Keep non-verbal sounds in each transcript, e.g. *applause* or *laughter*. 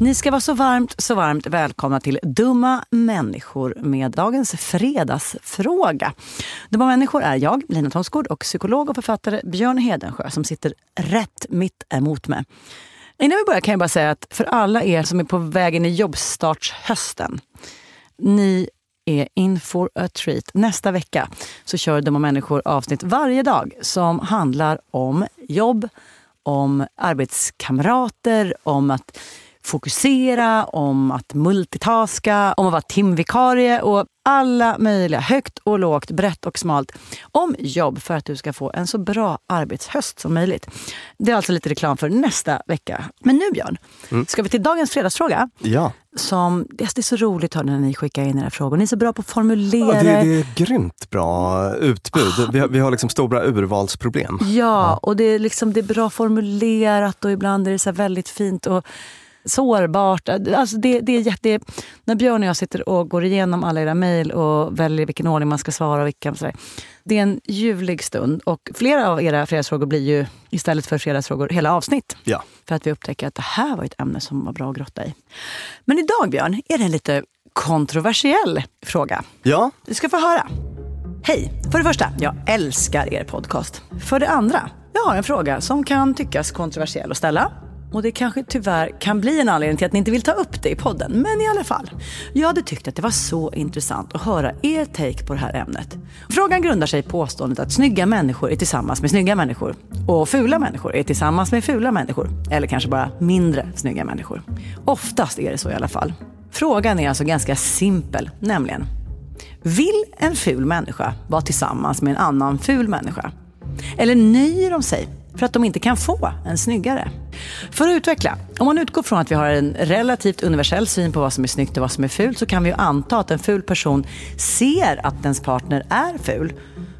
Ni ska vara så varmt, så varmt välkomna till Dumma människor med dagens fredagsfråga. Dumma människor är jag, Lina Thomsgård, och psykolog och författare Björn Hedensjö som sitter rätt mitt emot mig. Innan vi börjar kan jag bara säga att för alla er som är på vägen i jobbstartshösten, ni är in for a treat. Nästa vecka så kör Dumma människor avsnitt varje dag som handlar om jobb, om arbetskamrater, om att fokusera, om att multitaska, om att vara timvikarie och alla möjliga, högt och lågt, brett och smalt, om jobb för att du ska få en så bra arbetshöst som möjligt. Det är alltså lite reklam för nästa vecka. Men nu Björn, ska vi till dagens fredagsfråga? Ja, Som, det är så roligt hör när ni skickar in era frågor. Ni är så bra på att formulera. ja det, det är grymt bra utbud. Vi har, vi har liksom stora urvalsproblem. Ja, och det är, liksom, det är bra formulerat och ibland är det så väldigt fint och sårbart. Alltså det, det är jätte, när Björn och jag sitter och går igenom alla era mejl och väljer vilken ordning man ska svara. Och vilka, så där. Det är en ljuvlig stund och flera av era fredagsfrågor blir ju istället för fredagsfrågor hela avsnitt. Ja. För att vi upptäcker att det här var ett ämne som var bra att grotta i. Men idag Björn, är det en lite kontroversiell fråga. Ja, Du ska få höra. Hej! För det första, jag älskar er podcast. För det andra, jag har en fråga som kan tyckas kontroversiell att ställa. Och det kanske tyvärr kan bli en anledning till att ni inte vill ta upp det i podden. Men i alla fall. Jag hade tyckt att det var så intressant att höra er take på det här ämnet. Frågan grundar sig i påståendet att snygga människor är tillsammans med snygga människor. Och fula människor är tillsammans med fula människor. Eller kanske bara mindre snygga människor. Oftast är det så i alla fall. Frågan är alltså ganska simpel, nämligen vill en ful människa vara tillsammans med en annan ful människa? Eller nöjer de sig för att de inte kan få en snyggare? För att utveckla, om man utgår från att vi har en relativt universell syn på vad som är snyggt och vad som är fult så kan vi ju anta att en ful person ser att ens partner är ful.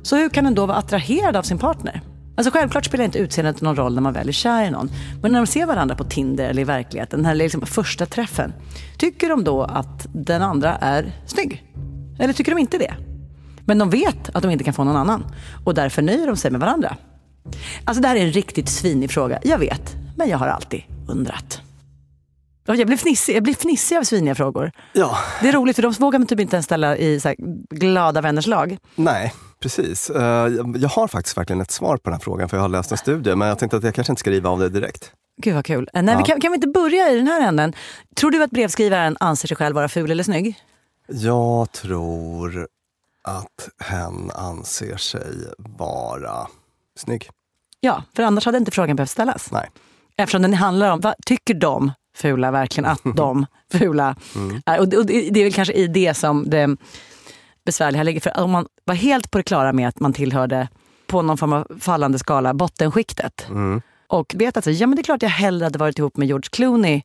Så hur kan den då vara attraherad av sin partner? Alltså självklart spelar inte utseendet någon roll när man väl är kär i någon. Men när de ser varandra på Tinder eller i verkligheten, den här liksom första träffen. Tycker de då att den andra är snygg? Eller tycker de inte det? Men de vet att de inte kan få någon annan och därför nöjer de sig med varandra. Alltså det här är en riktigt svinig fråga, jag vet. Men jag har alltid undrat. Jag blir fnissig, jag blir fnissig av sviniga frågor. ja. Det är roligt för de vågar man typ inte ens ställa i så glada vänners lag. Nej, precis. Eh, jag- har faktiskt verkligen ett svar på den här frågan för jag har läst en studie men jag tänkte att jag kanske inte ska skriva av det direkt. Gud vad kul. Eh, Nej, vi Ja. kan, kan vi inte börja i den här änden? Tror du att brevskrivaren anser sig själv vara ful eller snygg? Jag tror att hen anser sig vara snygg. Ja, för annars hade inte frågan behövt ställas. Nej. Eftersom den handlar om, vad tycker de fula verkligen att *laughs* de fula Mm. är? Och det, och det är väl kanske i det som det besvärliga ligger. För om man var helt på det klara med att man tillhörde, på någon form av fallande skala, bottenskiktet. Mm. Och vet att så, ja, men det är klart jag hellre hade varit ihop med George Clooney,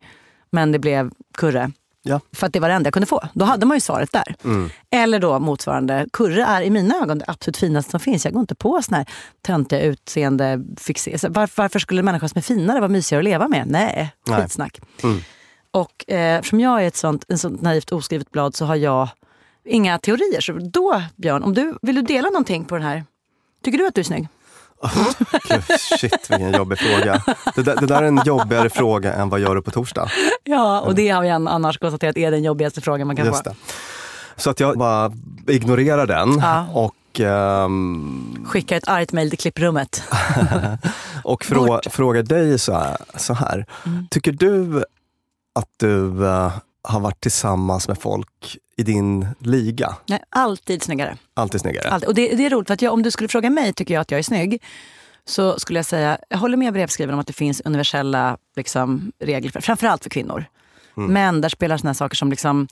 men det blev Kurre. Ja. För att det var det enda jag kunde få. Då hade man ju svaret där. Mm. Eller då motsvarande, Kurre är i mina ögon det absolut finaste som finns. Jag går inte på såna här töntiga utseende fixer. Varför, varför skulle en människa som är finare vara mysigare att leva med? Nej, Nej. skitsnack. Mm. Och eh, eftersom jag är ett sånt, en sånt naivt oskrivet blad så har jag inga teorier. Så då, Björn, om du, vill du dela någonting på den här? Tycker du att du är snygg? *laughs* Gud, shit vilken jobbig fråga. Det där, det där är en jobbigare fråga än vad gör du på torsdag. Ja, och det har vi annars konstaterat är den jobbigaste frågan man kan Just få. det. Så att jag bara ignorerar den Ja. och, ehm, Skicka ett argt mejl till klipprummet. *laughs* och frå, frågar dig så här. Så här. Mm. Tycker du att du eh, har varit tillsammans med folk i din liga? Nej, alltid snyggare. Alltid snyggare? Alltid. Och det, det är roligt, för att jag, om du skulle fråga mig, tycker jag att jag är snygg? Så skulle jag säga, jag håller med brevskrivaren om att det finns universella liksom, regler, för, framförallt för kvinnor. Men där spelar såna saker som liksom,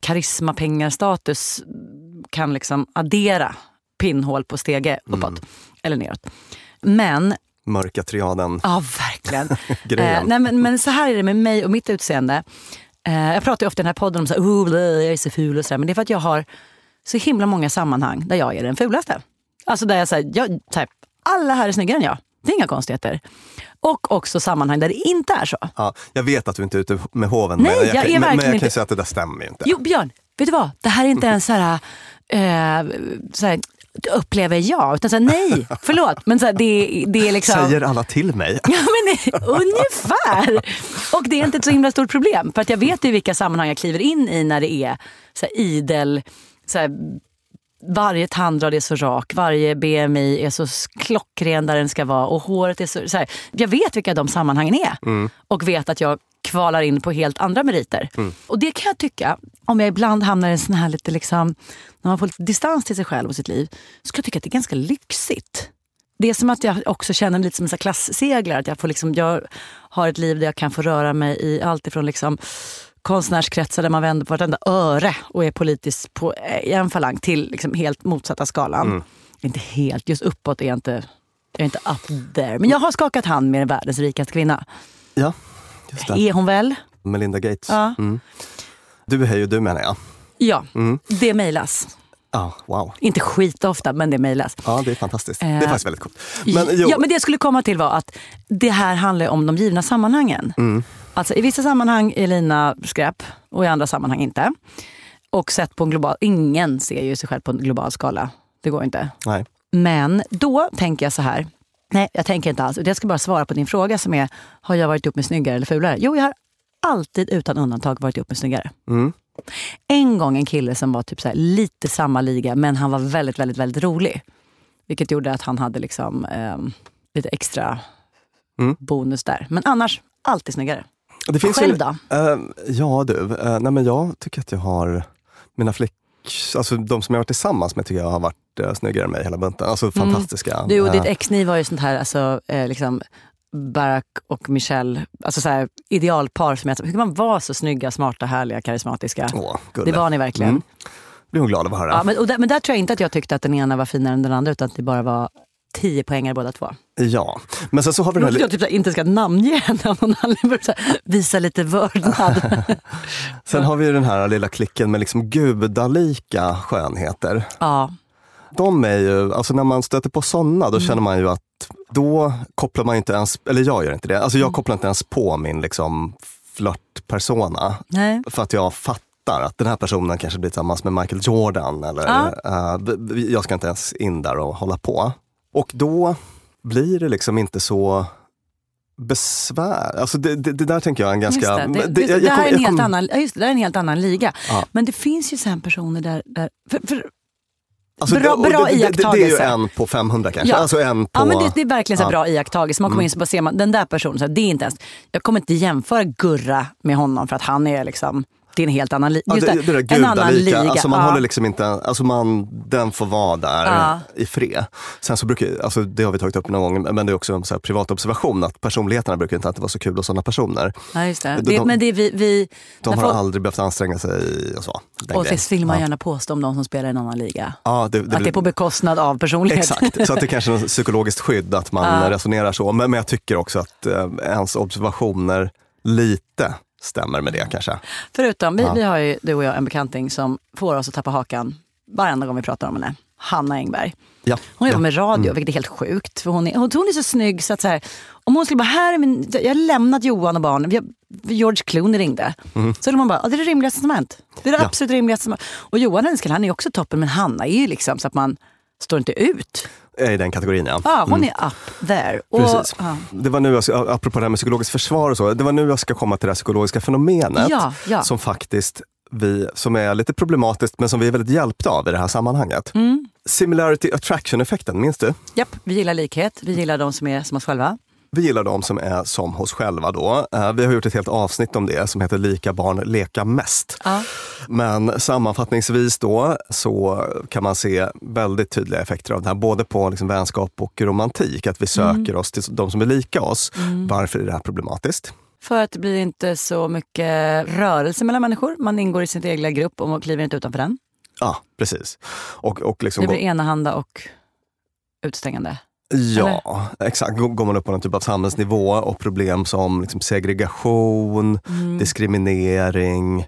karisma, pengar, status kan liksom addera pinnhål på stege uppåt eller neråt. Men Mörka triaden Ja, verkligen. *laughs* Eh, nej, men, men så här är det med mig och mitt utseende. Eh, jag pratar ju ofta i den här podden om att oh, jag är så ful och sådär. Men det är för att jag har så himla många sammanhang där jag är den fulaste. Alltså där jag säger, alla här är snyggare än jag. Det är inga konstigheter. Och också sammanhang där det inte är så. Ja, jag vet att du inte är ute med hoven, Nej, men jag jag, är kan, men, men jag kan säga att det där stämmer ju inte. Jo, Björn, vet du vad? Det här är inte ens så här, eh, så här upplever jag. Utan så här, nej, *laughs* förlåt. Men så här, det, det är liksom... Säger alla till mig? *laughs* Ja, men ungefär. Och det är inte ett så himla stort problem. För att jag vet ju vilka sammanhang jag kliver in i när det är så här idel, så här, varje tandrad är så rak, varje BMI är så klockren där den ska vara och håret är så... så här, jag vet vilka de sammanhangen är. Och vet att jag kvalar in på helt andra meriter. Och det kan jag tycka, om jag ibland hamnar i en sån här lite liksom, när man får lite distans till sig själv och sitt liv, så kan jag tycka att det är ganska lyxigt. det är som att jag också känner mig lite som en klasseglare. Att jag, får liksom, jag har ett liv där jag kan få röra mig i allt ifrån liksom konstnärskretsar där man vänder på vartenda öre och är politiskt på i en falang till liksom helt motsatta skalan. Mm. Inte helt, just uppåt är jag inte, jag är inte up there. Men jag har skakat hand med världens rikaste kvinna. Ja. Är hon väl? Melinda Gates. Ja. Mm. Du är ju du menar jag. Ja, Mm. det mejlas. Ja, wow. Inte skitofta, men det mejlas. Ja, det är fantastiskt. Det Eh, är faktiskt väldigt coolt. Men, jo, Ja, men det jag skulle komma till var att det här handlar om de givna sammanhangen. Mm. Alltså i vissa sammanhang är Lina skräp och i andra sammanhang inte. Och sett på en global... Ingen ser ju sig själv på en global skala. Det går inte. nej. Men då tänker jag så här. Nej, jag tänker inte alls. Jag ska bara svara på din fråga som är, har jag varit ihop med snyggare eller fulare? Jo, jag har alltid utan undantag varit ihop med snyggare. Mm. En gång en kille som var typ så här, lite samma liga, men han var väldigt, väldigt, väldigt rolig. Vilket gjorde att han hade liksom ehm, lite extra Mm. bonus där. Men annars, alltid snyggare. Det finns Själv ju, då? Eh, ja du, eh, nej men jag tycker att jag har mina flick, alltså de som jag varit tillsammans med tycker jag har varit uh, snyggare än mig hela bunten. Alltså fantastiska. Mm. Du och Eh, ditt ex, ni var ju sånt här, alltså, eh, liksom Barack och Michelle, alltså så här, idealpar. Som jag, hur kan man vara så snygga, smarta, härliga, karismatiska? Åh, det var ni verkligen. Mm. blir hon glad av att höra. Ja, men, där, men där tror jag inte att jag tyckte att den ena var finare än den andra, utan att det bara var tio poängare båda två. Ja, men sen så har vi Låter här... jag typ här, inte ska namnge henne av någon anledning. Visa lite vördnad. *laughs* Sen har vi den här lilla klicken med liksom gudalika skönheter. ja. De är ju, alltså när man stöter på sådana, då känner man ju att då kopplar man inte ens, eller jag gör inte det, alltså jag kopplar inte ens på min liksom flörtpersona. Nej. För att jag fattar att den här personen kanske blir tillsammans med Michael Jordan. Eller, Ja. b- jag ska inte ens in där och hålla på. Och då blir det liksom inte så besvär. Alltså det, det, det där tänker jag är en ganska... Just det, det, jag- jag kom- är en helt kom- annan, just det, här är en helt annan liga. Ja. Men det finns ju sen personer där... där för, för, Alltså, Bra- bra det, det, det, det är ju iakttagelse. en på 500 kanske. Ja. Alltså en på... ja, men det, det är verkligen så ja. bra iakttagelse. Man kommer in så bara ser man den där personen, så här, det är inte ens, jag kommer inte jämföra Gurra med honom för att han är liksom, det är en helt annan, li, Ja, det, det där en annan liga. alltså man ja. håller liksom inte, alltså man, den får vara där Ja. i fred. Sen så brukar, alltså det har vi tagit upp någon gång, men det är också en så här privat observation att personligheterna brukar inte alltid vara så kul hos sådana personer. ja, just det. De- det de- men det är vi, vi De har folk- aldrig behövt anstränga sig och så. Och det vill man gärna påstå om de som spelar i en annan liga. Ja, det, att det är på bekostnad av personlighet. Exakt, så att det kanske är något psykologiskt skydd att man resonerar så. Men, men jag tycker också att eh, ens observationer lite stämmer med det kanske. Förutom, vi, Ja. vi har ju, du och jag, en bekanting som får oss att tappa hakan varenda gång vi pratar om henne. Hanna Engberg. Ja. Hon jobbar ja. med radio, vilket är helt sjukt. För hon, är, hon, hon är så snygg så att så här, om hon skulle bara, här är min, jag har lämnat Johan och barnen. Jag, George Clooney ringde. Så skulle man bara, det är det rimligaste som hänt. Det är det Mm. Ja. absolut rimligaste som har Och Johan kille, han är också toppen, men Hanna är ju liksom så att man står inte ut. Är I den kategorin ja. Ja, hon är up there. Och, Precis. ja. Det var nu jag, ska- apropå det här med psykologiskt försvar och så, det var nu jag ska komma till det här psykologiska fenomenet Ja, ja. som faktiskt vi, som är lite problematiskt men som vi är väldigt hjälpta av i det här sammanhanget. Mm. Similarity attraction-effekten, minns du? Japp, vi gillar likhet. Vi gillar de som är som oss själva. Vi gillar de som är som hos själva då. Eh, Vi har gjort ett helt avsnitt om det som heter Lika barn leka mest. Ja. Men sammanfattningsvis då så kan man se väldigt tydliga effekter av det här, både på liksom vänskap och romantik. Att vi söker oss till de som är lika oss. Varför är det här problematiskt? För att det blir inte så mycket rörelse mellan människor. Man ingår i sin egna grupp och man kliver inte utanför den. Ja, precis. Och, och liksom Det blir enahanda och utstängande. Ja, exakt. Går man upp på någon typ av samhällsnivå och problem som liksom segregation, Mm. diskriminering,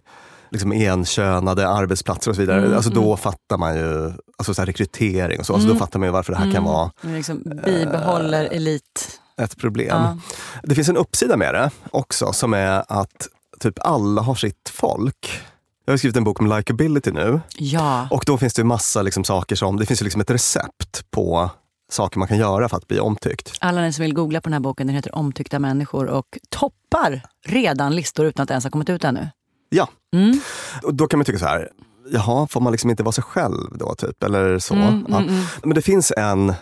liksom enkönade arbetsplatser och så vidare. Mm, alltså då fattar man ju, alltså så rekrytering och så, alltså då fattar man ju varför det här kan vara Vi liksom bibehåller elit. ett problem. Ja. Det finns en uppsida med det också som är att typ alla har sitt folk. Jag har skrivit en bok om likability nu Ja. och då finns det ju massa liksom saker som, det finns ju liksom ett recept på saker man kan göra för att bli omtyckt. Alla ni som vill googla på den här boken, den heter Omtyckta människor och toppar redan listor utan att ens har kommit ut ännu. Ja, Mm. och då kan man tycka så här, jaha, får man liksom inte vara sig själv då? Typ, eller så. Mm, ja. mm, mm. Men det finns en,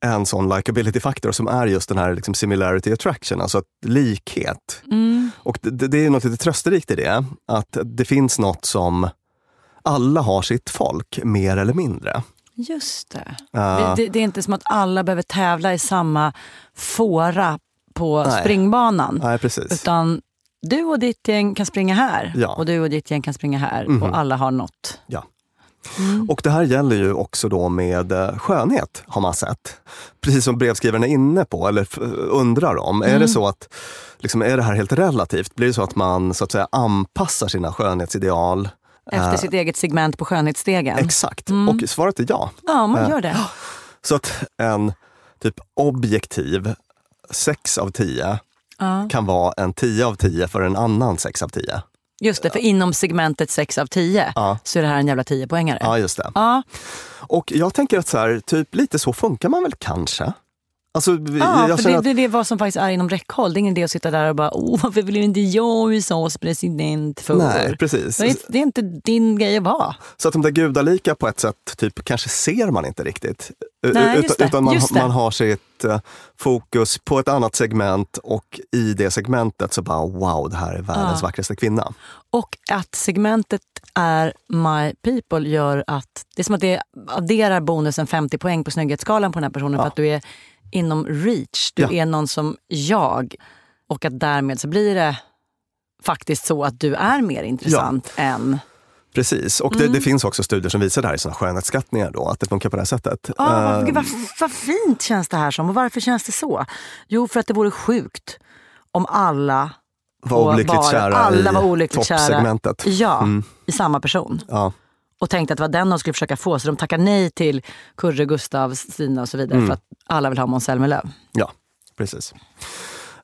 en sån likability-faktor som är just den här liksom similarity attraction, alltså likhet. Mm. Och det, det är något lite trösterikt i det, att det finns något som alla har sitt folk, mer eller mindre. Just det. Ja. det. Det är inte som att alla behöver tävla i samma fåra på Nej. springbanan. Nej, precis. Utan du och ditt gäng kan springa här Ja. och du och ditt gäng kan springa här Mhm. och alla har något. Ja. Och det här gäller ju också då med eh, skönhet, har man sett. Precis som brevskrivaren är inne på, eller undrar om. Är det så att, liksom, är det här helt relativt? Blir det så att man så att säga anpassar sina skönhetsideal? Efter eh, sitt eget segment på skönhetsstegen. Exakt. Och svaret är ja. Ja, man Eh, gör det. Så att en typ objektiv 6 av 10 Ja. kan vara en 10 av 10 för en annan 6 av 10. Just det, för inom segmentet 6 av 10 Ja. så är det här en jävla 10-poängare. Ja, just det. Ja, Och jag tänker att så här, typ lite så funkar man väl kanske? Alltså, jag för det, att, det, är vad som faktiskt är inom räckhåll. Det är ingen idé att sitta där och bara, oh, varför blev inte jag USAs president för? Nej, precis. Det är, det är inte din grej att vara. Så att de där gudalika på ett sätt typ, kanske ser man inte riktigt. Nej, det, utan man, man har sitt eh, fokus på ett annat segment och i det segmentet så bara wow, det här är världens vackraste kvinna. Och att segmentet är My People gör att det är som att det adderar bonusen 50 poäng på snygghetsskalan på den här personen för att du är inom reach. Du Ja. är någon som jag. Och att därmed så blir det faktiskt så att du är mer intressant än... Precis, och Mm. det, det finns också studier som visar det här i såna skönhetsskattningar då, att det funkar på det här sättet. Ah, Eh, vad, vad, fint känns det här som. Och varför känns det så? Jo, för att det vore sjukt om alla var olyckligt bara- kära alla i var olyckligt kära. toppsegmentet. Ja, Mm. i samma person. Ja, och tänkte att det var den de skulle försöka få. Så de tackar nej till Kurre, Gustav, Stina och så vidare Mm. för att alla vill ha Måns Zelmerlöw. ja, precis.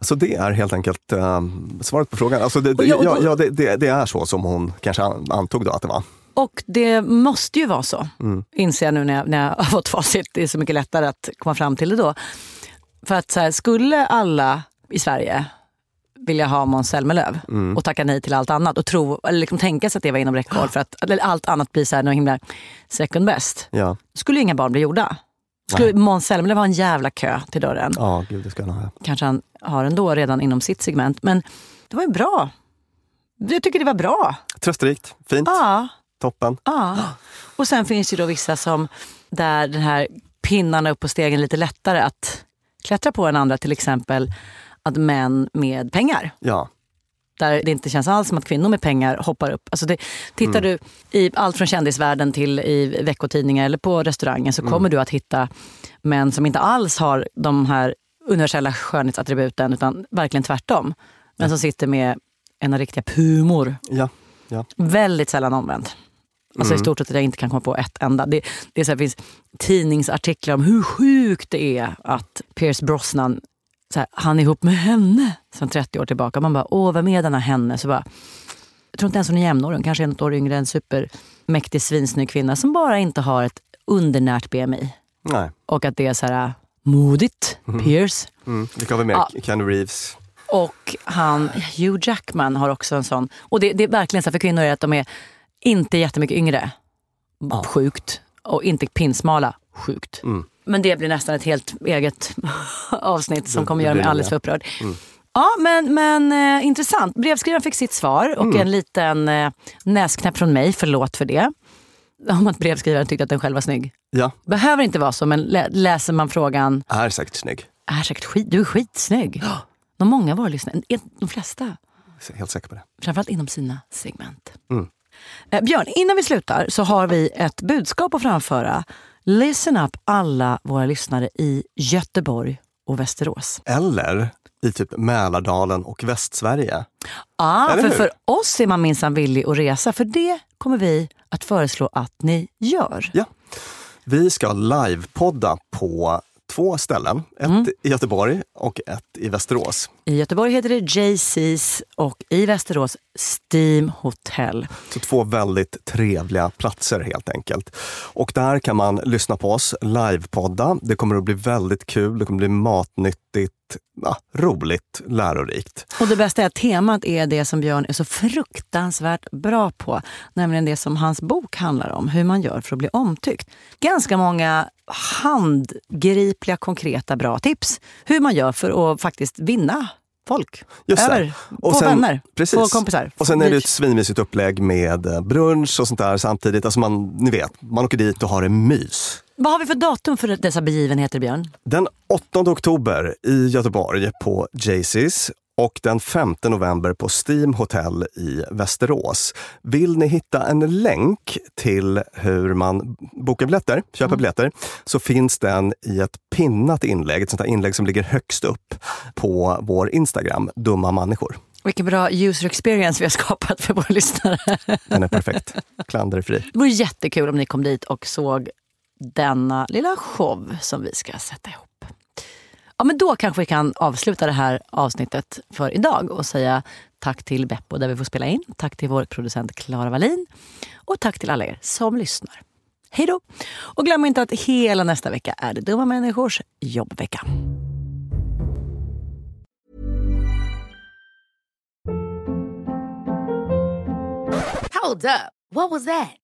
Så det är helt enkelt eh, svaret på frågan. Alltså det, och ja, då- ja, det, det, det är så som hon kanske an- antog då att det var. Och det måste ju vara så, Mm. inser jag nu när jag, när jag *laughs* har fått facit. Det är så mycket lättare att komma fram till det då. För att så här, skulle alla i Sverige vilja ha Måns Zelmerlöw Mm. och tacka nej till allt annat och tro, eller liksom tänka sig att det var inom räckhåll för att eller allt annat blir så här något himla second best. Ja, skulle ju inga barn bli gjorda. Skulle Måns Zelmerlöw ha en jävla kö till dörren. ja gud det ska han ha. kanske han har ändå redan inom sitt segment. Men det var ju bra. Jag tycker det var bra. Trösterikt, fint, Ja, toppen. ja. Och sen finns ju då vissa som där den här pinnarna upp på stegen lite lättare att klättra på än andra. Till exempel att män med pengar Ja, där det inte känns alls som att kvinnor med pengar hoppar upp. Alltså det, tittar du i allt från kändisvärlden till i veckotidningar eller på restaurangen så kommer du att hitta män som inte alls har de här universella skönhetsattributen utan verkligen tvärtom. Men som sitter med en riktiga pumor. ja, ja. Väldigt sällan omvänt. Alltså i stort sett att jag inte kan komma på ett enda. Det, det är så här, finns tidningsartiklar om hur sjukt det är att Pierce Brosnan så här, han är ihop med henne sedan 30 år tillbaka. Man bara, åh vem är denna henne? Så bara, jag tror inte ens hon är jämnårig, hon kanske är något år yngre. En supermäktig svinsnygg kvinna som bara inte har ett undernärt BMI. Nej. Och att det är så här modigt, Pierce. Mm. Vilka har vi mer? Ja. Keanu Reeves. Och han, Hugh Jackman har också en sån. Och det, det är verkligen så för kvinnor är att de är inte jättemycket yngre. Sjukt. Och inte pinsmala. Sjukt. Mm. Men det blir nästan ett helt eget *laughs* avsnitt som kommer göra mig alldeles ja. för upprörd. Ja, men, men eh, intressant. Brevskrivaren fick sitt svar och en liten eh, näsknäpp från mig, förlåt för det. *laughs* Om att brevskrivaren tyckte att den själv var snygg. Ja, Behöver inte vara så, men lä- läser man frågan, är säkert snygg. är säkert skit, du är skitsnygg. De många våra lyssnare, de flesta, helt säker på det. framförallt inom sina segment. Mm. Eh, Björn, innan vi slutar så har vi ett budskap att framföra. Listen up alla våra lyssnare i Göteborg och Västerås. Eller i typ Mälardalen och Västsverige. Ah, Eller för hur? för oss är man minsann villig att resa, för det kommer vi att föreslå att ni gör. Ja. Vi ska livepodda på två ställen. Ett Mm. i Göteborg och ett i Västerås. I Göteborg heter det JC's och i Västerås Steam Hotel. Så två väldigt trevliga platser helt enkelt. Och där kan man lyssna på oss livepodda. Det kommer att bli väldigt kul, det kommer bli matnyttigt, ja, roligt, lärorikt. Och det bästa är att temat är det som Björn är så fruktansvärt bra på. Nämligen det som hans bok handlar om, hur man gör för att bli omtyckt. Ganska många handgripliga, konkreta, bra tips. Hur man gör för att faktiskt vinna folk. Just. Över. Och sen- vänner, precis. få kompisar. Och sen är det ett svinmysigt upplägg med eh, brunch och sånt där samtidigt. Alltså man, ni vet, man åker dit och har en mys. Vad har vi för datum för dessa begivenheter, Björn? Den 8 oktober i Göteborg på Jaycees och den 5 november på Steam Hotel i Västerås. Vill ni hitta en länk till hur man bokar biljetter, köper mm. biljetter, så finns den i ett pinnat inlägg, ett sånt här inlägg som ligger högst upp på vår Instagram, Dumma människor. Vilken bra user experience vi har skapat för våra lyssnare. Den är perfekt. Klanderfri. Det vore jättekul om ni kom dit och såg denna lilla show som vi ska sätta ihop. Ja, men då kanske vi kan avsluta det här avsnittet för idag och säga tack till Beppo där vi får spela in. Tack till vår producent Klara Wallin. Och tack till alla er som lyssnar. Hej då! Och glöm inte att hela nästa vecka är det Dumma Människors jobbvecka. Hold up. What was that?